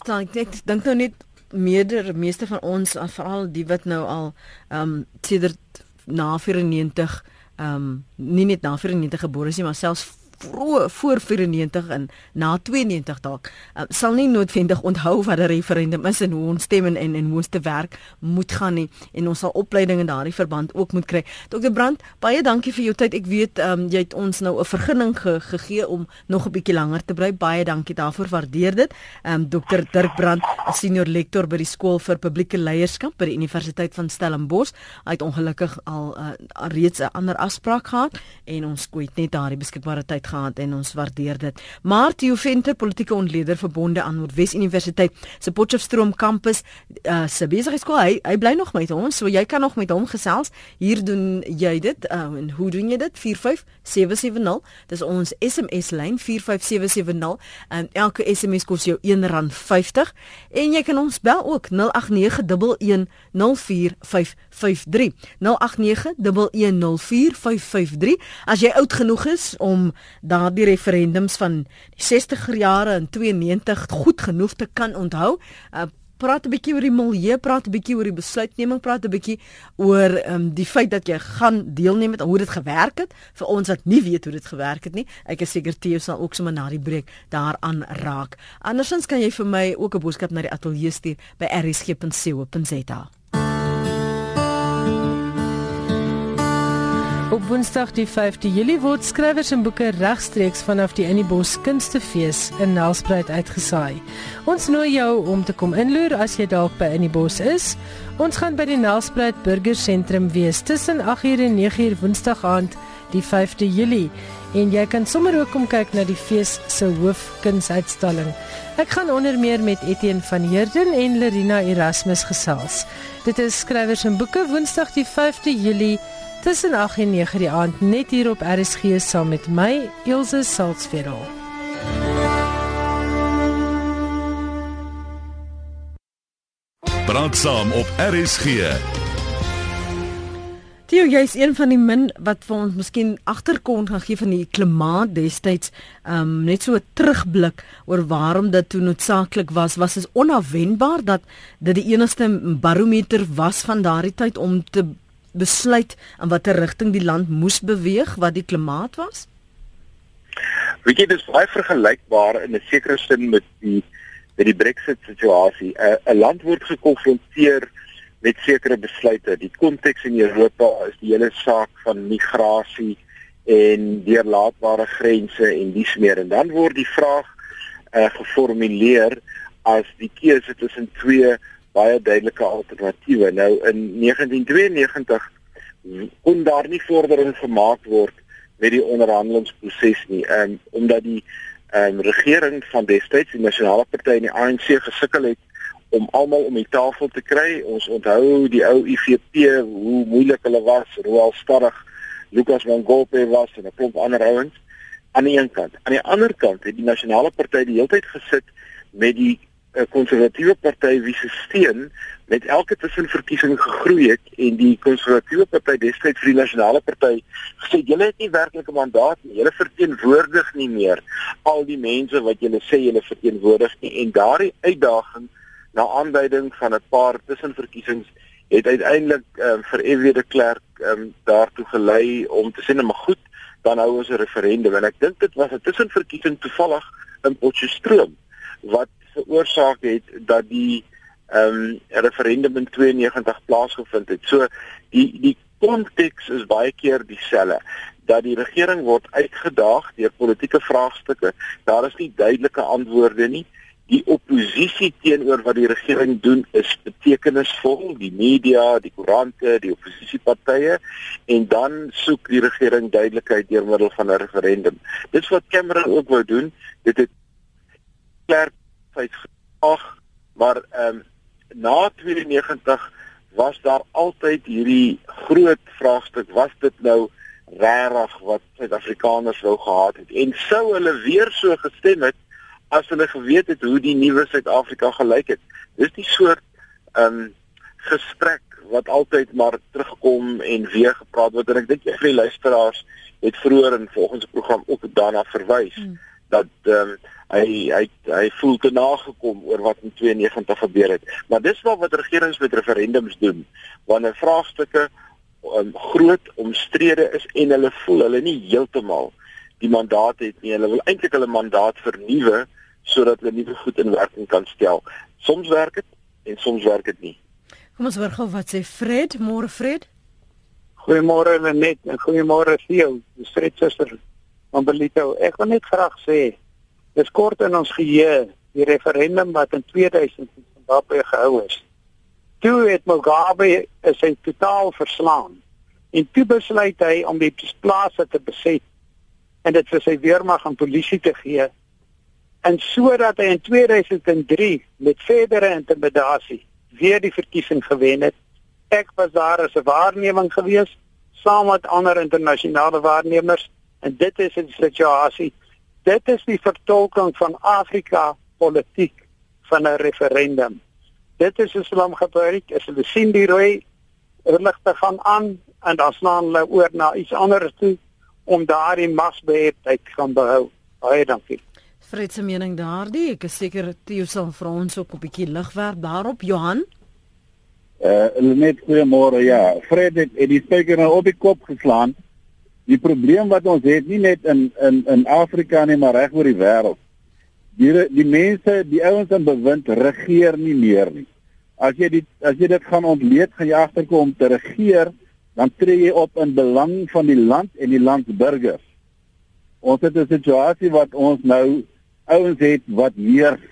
Dan ek dink dink nou net meerder meeste van ons veral die wat nou al ehm um, sedert na 94 ehm um, nie net na 94 gebore is nie maar selfs vroeg voor 94 en na 92 dalk uh, sal nie noodwendig onthou wat 'n referendum is en hoe ons stem en en, en hoe ons te werk moet gaan nie en ons sal opleiding in daardie verband ook moet kry. Dr Brandt, baie dankie vir jou tyd. Ek weet um, jy het ons nou 'n vergunning ge, gegee om nog 'n bietjie langer te bly. Baie dankie daarvoor. Waardeer dit. Um, ehm, Dr Dirk Brandt, 'n senior lektor by die skool vir publieke leierskap by die Universiteit van Stellenbosch. Hy het ongelukkig al uh, reeds 'n ander afspraak gehad en ons kwyt net daardie beskikbare tyd gehad en ons waardeer dit. Maar Theo Venter, politieke ontleder verbonde aan Noordwes Universiteit se Potchefstroom kampus, uh, se besigheidskool, hy, hy bly nog met ons, so jy kan nog met hom gesels. Hier doen jy dit uh, en hoe doen jy dit? 45770. Dis ons SMS lyn 45770 en elke SMS kos jou R1.50 en jy kan ons bel ook 0891104553. 0891104553 as jy oud genoeg is om daardie referendums van die 60er jare en 92 goed genoeg te kan onthou. Uh, praat 'n bietjie oor die milieu, praat 'n bietjie oor die besluitneming, praat 'n bietjie oor um, die feit dat jy gaan deelneem met hoe dit gewerk het vir ons wat nie weet hoe dit gewerk het nie. Ek is seker Theo sal ook sommer na die breek daaraan raak. Andersins kan jy vir my ook 'n boodskap na die ateljee stuur by rsg.co.za. Op Woensdag die 5de Julie word skrywers en boeke regstreeks vanaf die Innibos Kunstefees in Nelspruit uitgesaai. Ons nooi jou om te kom inloer as jy dalk by Innibos is. Ons gaan by die Nelspruit Burger Sentrum wees tussen 8:00 en 9:00 Woensdag aand die 5de Julie en jy kan sommer ook kom kyk na die fees se hoofkunsuitstalling. Ek gaan onder meer met Etienne van Heerden en Lerina Erasmus gesels. Dit is skrywers en boeke Woensdag die 5de Julie tussen 8 en 9 die aand net hier op RSG saam met my Elsje Salzveld. Praat saam op RSG Theo, jy's een van die min wat vir ons miskien agterkom gaan gee van die klimaat destyds, um net so 'n terugblik oor waarom dit toe noodsaaklik was. Was dit onafwendbaar dat dit die enigste barometer was van daardie tyd om te besluit in watter rigting die land moes beweeg wat die klimaat was? Weet jy dis baie vergelykbaar in 'n sekere sin met die met die Brexit situasie. 'n Land word gekonfronteer met sekere besluite. Die konteks in Europa is die hele saak van migrasie en deurlaatbare grense en dies meer en dan word die vraag uh, geformuleer as die keuse tussen twee baie duidelike alternatiewe. Nou in 1992 kon daar nie vordering gemaak word met die onderhandelingsproses nie, um, omdat die um, regering van destyds die Nasionale Party en die ANC gesukkel het om almal om die tafel te kry. Ons onthou die ou IFP hoe moeilik hulle was, Roel Starrig, Lucas Mangolpe was en 'n klomp ander ouens aan die een kant. Aan die ander kant het die Nasionale Party die hele tyd gesit met die 'n konservatiewe party wie se steun met elke tussenverkiesing gegroei het en die konservatiewe party destyds vir die nasionale party gesê julle het nie werklik 'n mandaat nie. Julle verteenwoordig nie meer al die mense wat julle sê julle verteenwoordig nie. En daardie uitdaging na aanduiding van 'n paar tussenverkiesings het uiteindelik um, vir FW de Klerk um, daartoe gelei om te sê net maar goed dan hou ons 'n referendum. En ek dink dit was 'n tussenverkiesing toevallig in Potchefstroom wat veroorsaak het dat die ehm um, referendum in 92 plaasgevind het. So die die konteks is baie keer dieselfde dat die regering word uitgedaag deur politieke vraagstukke. Daar is nie duidelike antwoorde nie. Die oppositie teenoor wat die regering doen is betekenisvol, die media, die koerante, die oppositiepartye en dan soek die regering duidelikheid deur middel van 'n referendum. Dis wat Cameron ook wou doen. Dit het Klerk feit geag maar ehm um, na 92 was daar altyd hierdie groot vraagstuk was dit nou regtig wat Suid-Afrikaners wou gehad het? En sou hulle weer so gestem het as hulle geweet het hoe die nuwe Suid-Afrika gelyk het? Dis die soort ehm um, gesprek wat altyd maar terugkom en weer gepraat word. En ek dink jy vir die luisteraars het vroeër in volgens die program ook daarna verwys. Hmm. Dat ehm um, hy hy hy voel te nagekom oor wat in 92 gebeur het. Maar dis wel wat regerings met referendums doen wanneer vraagstukke um, groot omstrede is en hulle voel hulle nie heeltemal die mandaat het nie. Hulle wil eintlik hulle mandaat vernuwe sodat hulle nuwe goed in werking kan stel. Soms werk dit en soms werk dit nie. Kom ons hoor gou wat sê Fred, môre Fred. Goeiemôre Lenet en goeiemôre Theo, die Fred suster. Maar Belito, ek wil net graag sê Dis kort in ons geheue die referendum wat in 2000 in Zimbabwe gehou is. Toe het Mugabe sy totaal verslaan en toe besluit hy om die plase te beset en dit vir sy weermag en polisie te gee. En sodat hy in 2003 met verdere intimidasie weer die verkiesing gewen het. Ek was daar as 'n waarneming gewees saam met ander internasionale waarnemers en dit is 'n situasie dit is die vertolking van Afrika politiek van 'n referendum. Dit is Islam gebruik, is hulle sien die rooi ligte gaan aan en dan slaan hulle oor na iets anders toe om daardie magsbeheerheid kan behou. Baie dankie. Fred se mening daardie, ek is seker Theo sal vir ons ook 'n bietjie lig werp daarop, Johan. Eh uh, net goeiemôre ja. Fred het, het die spyker nou op die kop geslaan die probleem wat ons het nie net in in in Afrika nie maar reg oor die wêreld. Die die mense, die ouens in bewind regeer nie meer nie. As jy dit as jy dit gaan ontleed, gaan jy agterkom om te regeer, dan tree jy op in belang van die land en die landsburgers. Ons het 'n situasie wat ons nou ouens het wat heers.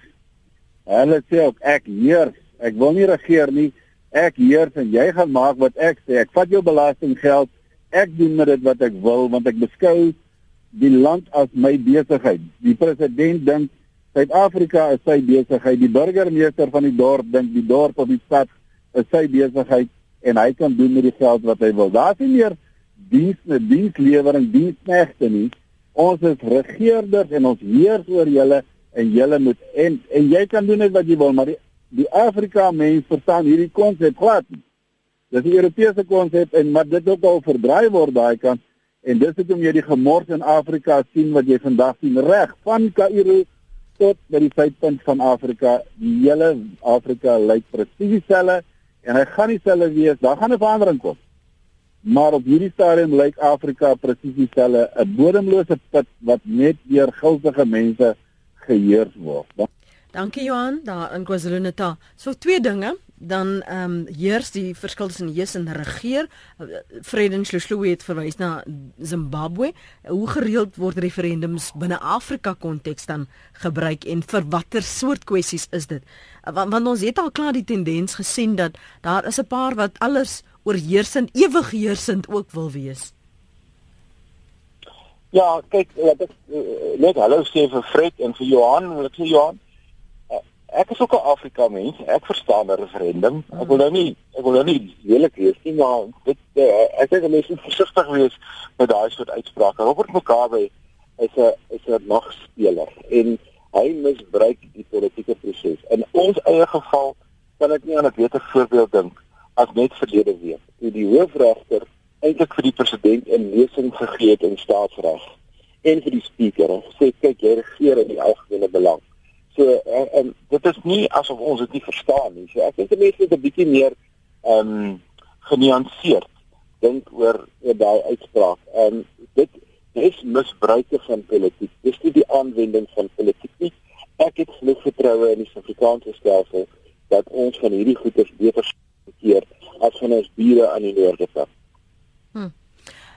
Hulle sê ook ek heers. Ek wil nie regeer nie. Ek heers en jy gaan maak wat ek sê. Ek vat jou belastinggeld ek doen met dit wat ek wil want ek beskou die land as my besigheid. Die president dink Suid-Afrika is sy besigheid. Die burgemeester van die dorp dink die dorp of die stad is sy besigheid en hy kan doen met die geld wat hy wil. Daar's nie meer dienste, dienslewering, diensknegte nie. Ons is regerders en ons heers oor julle en julle moet en en jy kan doen net wat jy wil, maar die die Afrika mense verstaan hierdie konsep glad nie. Dis 'n Europese konsep en maar dit ook al verdraai word daai kant en dis hoekom jy die gemors in Afrika sien wat jy vandag sien reg van Kaïro tot by die suidpunt van Afrika. Die hele Afrika lyk presies dieselfde en hy gaan dieselfde wees. Daar gaan 'n verandering kom. Maar op hierdie stadium lyk Afrika presies dieselfde, 'n bodemlose put wat net deur guldige mense geheers word. Dankie Johan, daar in KwaZulu-Natal. So twee dinge, dan ehm um, heers die verskil tussen heers en regeer. Freden Shloshlo het verwys na Zimbabwe. Hoe gereeld word referendums binne Afrika konteks dan gebruik en vir watter soort kwessies is dit? Want, want ons het al klaar die tendens gesien dat daar is 'n paar wat alles oorheersend, ewig heersend ook wil wees. Ja, kyk, laat ek uh, net hallo sê vir Fred en vir Johan, ek sê Johan ek is ook 'n Afrika mens. Ek verstaan 'n referendum. Ek wil nou nie ek wil nou nie lelik wees nie, maar dit uh, ek dink mense moet versigtig wees met daai soort uitsprake. Robert Mugabe is 'n is 'n magspeler en hy misbruik die politieke proses. In ons eie geval kan ek nie aan 'n beter voorbeeld dink as net verlede week toe die hoofregter eintlik vir die president 'n lesing gegee het in staatsreg en vir die spreker en gesê kyk jy regeer in die algemene belang So en, en dit is nie asof ons dit nie verstaan nie. So ek dink mense moet 'n bietjie meer ehm um, genuanceerd dink oor oor daai uitspraak. En dit is misbruike van politiek. Dis nie die aanwending van politiek nie. Ek het genoeg vertroue in die Suid-Afrikaanse stelsel dat ons van hierdie goeders beter keer as van ons bure aan die noorde kant. Hm.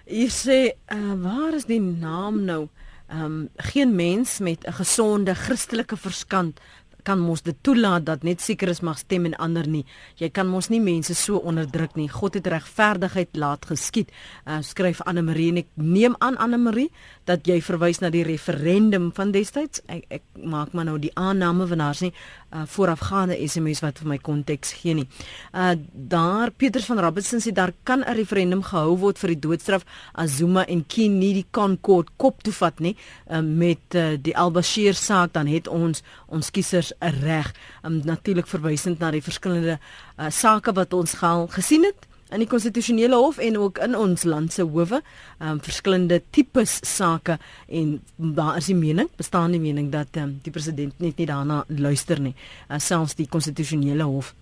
Jy sê uh, waar is die naam nou? Ehm um, geen mens met 'n gesonde Christelike verstand kan mos dit toelaat dat net sekeres mag stem en ander nie. Jy kan mos nie mense so onderdruk nie. God het regverdigheid laat geskied. Uh, skryf Anne Marie en ek neem aan Anne Marie dat jy verwys na die referendum van destyds. Ek, ek maak maar nou die aanname van haar sê uh, voorafgaande SMS wat vir my konteks gee nie. Uh daar Pieters van Robertson sê daar kan 'n referendum gehou word vir die doodstraf as Zuma en Kien nie die Concord kop toe vat nie uh, met uh, die Al-Bashir saak dan het ons ons kiesers reg. Um, Natuurlik verwysend na die verskillende uh, sake wat ons al gesien het in die konstitusionele hof en ook in ons land se howe, um, verskillende tipes sake en daar is die mening, bestaan die mening dat um, die president net nie daarna luister nie, uh, selfs die konstitusionele hof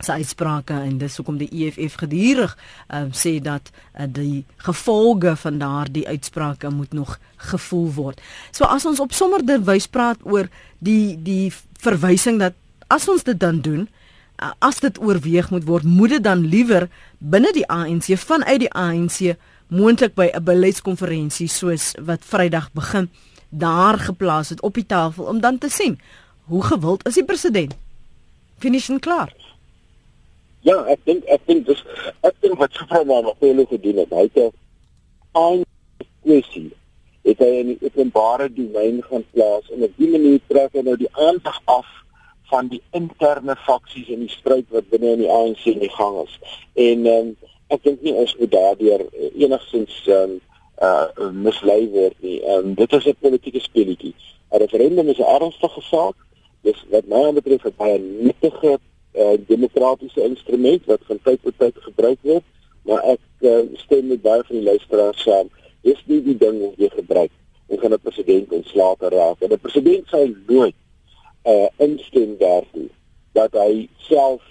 sy uitsprake en dis hoekom die EFF gedurig um, sê dat uh, die gevolge van daardie uitsprake moet nog gevoel word. So as ons op sommer derwys praat oor die die verwysing dat as ons dit dan doen, uh, as dit oorweeg moet word, moet dit dan liewer binne die ANC vanuit die ANC moontlik by 'n beleidskonferensie soos wat Vrydag begin daar geplaas het op die tafel om dan te sien hoe gewild is die president. Finish en klaar. Ja, ek dink ek dink dis ek dink wat Superman op hulle gedoen het. Hy het aan kwessie het hy in die openbare domein gaan plaas en op die manier trek hy nou die aandag af van die interne faksies en die stryd wat binne in die ANC in die gang is. En ehm um, ek dink nie ons moet daardeur enigsins ehm um, uh mislei word nie. Ehm um, dit is 'n politieke speletjie. 'n Referendum is 'n ernstige saak. Dis wat my betref 'n baie nuttige uh, demokratiese instrument wat van tyd tot tyd gebruik word, maar ek uh, stem met baie van die luisteraars saam. Dis nie die ding wat jy gebruik om van 'n president ontslae te raak. En 'n president sal nooit uh instem daartoe dat hy self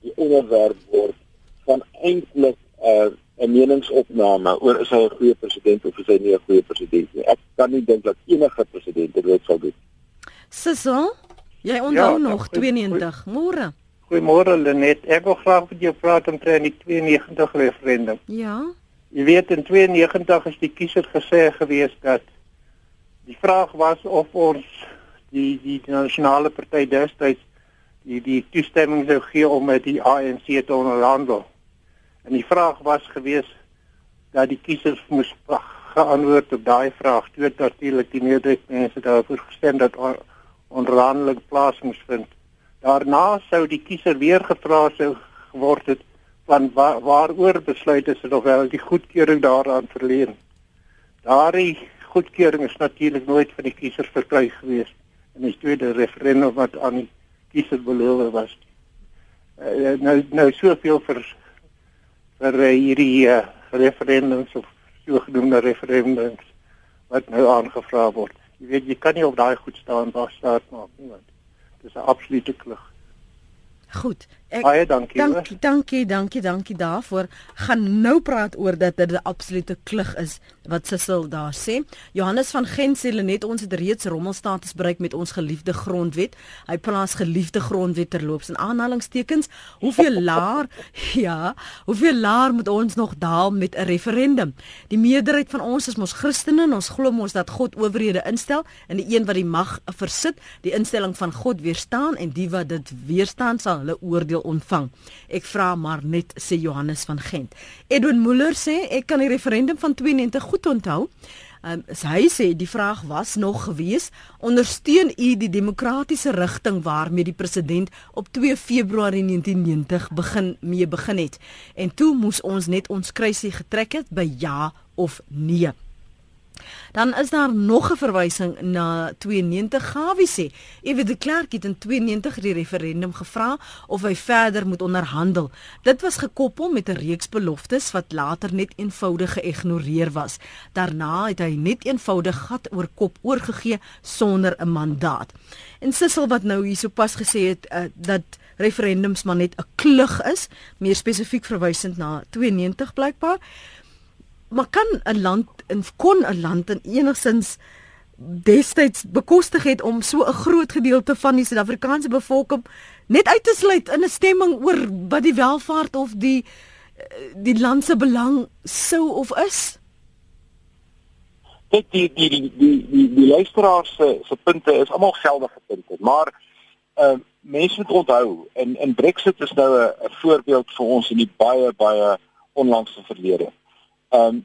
die onderwerp word van eintlik 'n uh, 'n meningsopname oor is hy 'n goeie president of is hy nie 'n goeie president nie. Ek kan nie dink dat enige president dit sal doen. Sisso, jy onthou ja, nog 92 môre. Goeiemôre Lenet. Ek wil graag met jou praat omtrent die 92 referendum. Ja. Jy weet in 92 is die kiezer gesê gewees dat die vraag was of ons die die, nasionale party destyds die die toestemming sou gee om met die ANC te onderhandel. En die vraag was gewees dat die kiesers moes geantwoord op daai vraag. Toe het natuurlik die meerderheid mense daarvoor gestem dat onderhandeling plaas moes vind. Daarna sou die kiezer weer gevra sou geword het van waar, waaroor besluit is of wel die goedkeuring daaraan verleen. Daardie goedkeuring is natuurlik nooit van die kiezer verkry gewees in die tweede referendum wat aan die kiezer beloof was. Uh, nou nou soveel vir vir uh, hierdie uh, referendums of sogenaamde referendums wat nou aangevra word. Jy weet jy kan nie op daai goed staan waar staat maak nie want dit is 'n absolute klug. Goed. Ek, Baie dankie. Dankie, dankie, dankie, dankie daarvoor. Gaan nou praat oor dat dit 'n absolute klug is wat Sissel daar sê. Johannes van Gent sê net ons het reeds rommelstatus bereik met ons geliefde grondwet. Hy plaas geliefde grondwet terloops in aanhalingstekens. Hoeveel laer ja, hoeveel laer moet ons nog daal met 'n referendum? Die meerderheid van ons is mos Christene en ons glo mos dat God owerhede instel en die een wat die mag versit, die instelling van God weerstaan en die wat dit weerstaan sal hulle oordeel ontvang. Ek vra maar net sê Johannes van Gent. Edwin Muller sê ek kan die referendum van 92 goed onthou. Um, hy sê die vraag was nog gewees ondersteun u die demokratiese rigting waarmee die president op 2 Februarie 1990 begin mee begin het en toe moes ons net ons kruisie getrek het by ja of nee. Dan is daar nog 'n verwysing na 92 Gawie sê. Ewe de Klerk het in 92 die referendum gevra of hy verder moet onderhandel. Dit was gekoppel met 'n reeks beloftes wat later net eenvoudig geïgnoreer was. Daarna het hy net eenvoudig gat oor kop oorgegee sonder 'n mandaat. En Sissel wat nou hier sopas gesê het uh, dat referendums maar net 'n klug is, meer spesifiek verwysend na 92 blykbaar maar kan 'n land en kon 'n land en enigsins destyds bekostig het om so 'n groot gedeelte van die Suid-Afrikaanse bevolking net uit te sluit in 'n stemming oor wat die welvaart of die die land se belang sou of is? Dit die die die die die, die luisteraars se se punte is almal geldige punte, maar ehm uh, mense moet onthou in in Brexit is nou 'n voorbeeld vir ons in die baie baie onlangse verlede. Ehm um,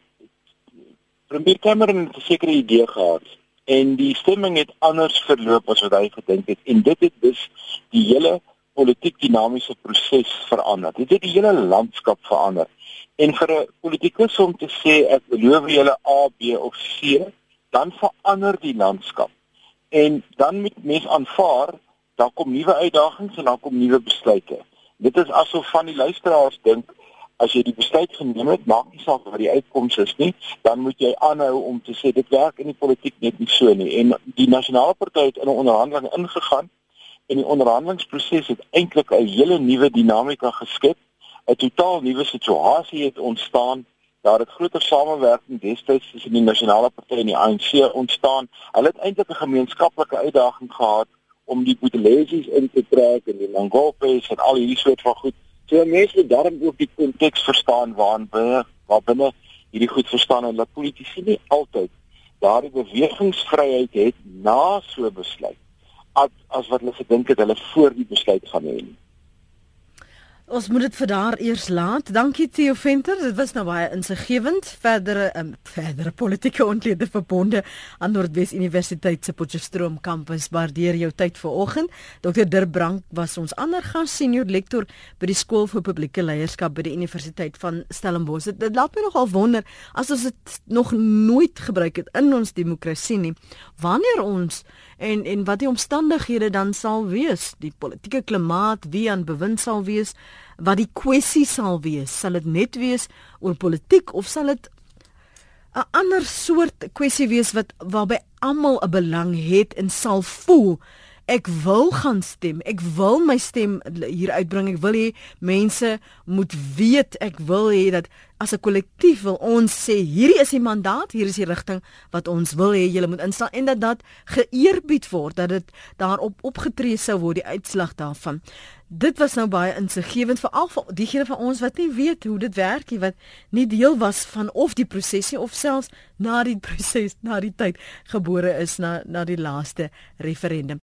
Premier Cameron het 'n sekere idee gehad en die stemming het anders verloop as wat hy gedink het en dit het dus die hele politiek dinamiese proses verander. Dit het die hele landskap verander. En vir 'n politikus om te sê ek beloof julle A, B of C, dan verander die landskap. En dan moet mens aanvaar daar kom nuwe uitdagings en daar kom nuwe besluite. Dit is asof van die luisteraars dink as jy die besluit geneem het, maak nie saak wat die uitkoms is nie, dan moet jy aanhou om te sê dit werk in die politiek net nie so nie. En die nasionale party het in 'n onderhandeling ingegaan en die onderhandelingsproses het eintlik 'n hele nuwe dinamika geskep. 'n Totaal nuwe situasie het ontstaan. Daar het groter samewerking destyds tussen die nasionale party en die ANC ontstaan. Hulle het eintlik 'n gemeenskaplike uitdaging gehad om die Boetelesies in te trek en die Mangopes en al hierdie soort van goed So mense moet daarom ook die konteks verstaan waarin binne waar binne hierdie goed verstaan en dat politici nie altyd daardie bewegingsvryheid het na so besluit as as wat hulle gedink het hulle voor die besluit gaan hê nie. Ons moet dit vir daar eers laat. Dankie Theo Venter. Dit was nou baie insiggewend. Verdere um, verdere politieke ontlede verbonde aan Noordwes Universiteit se Potchefstroom kampus. Waardeer jou tyd vanoggend. Dr Dirk Brank was ons ander gas, senior lektor by die skool vir publieke leierskap by die Universiteit van Stellenbosch. Dit, dit laat my nogal wonder as ons dit nog nooit gebruik het in ons demokrasie nie. Wanneer ons en en wat die omstandighede dan sal wees, die politieke klimaat, wie aan bewind sal wees, wat die kwessie sal wees, sal dit net wees oor politiek of sal dit 'n ander soort kwessie wees wat waarby almal 'n belang het en sal voel ek wil gaan stem. Ek wil my stem hier uitbring. Ek wil hê mense moet weet ek wil hê dat as 'n kollektief wil ons sê hierdie is die mandaat, hier is die rigting wat ons wil hê julle moet instaan en dat dat geëerbied word, dat dit daarop opgetree sou word die uitslag daarvan. Dit was nou baie insiggewend vir al diegene van ons wat nie weet hoe dit werk nie, wat nie deel was van of die prosesie of selfs na die proses, na die tyd gebore is na na die laaste referendum.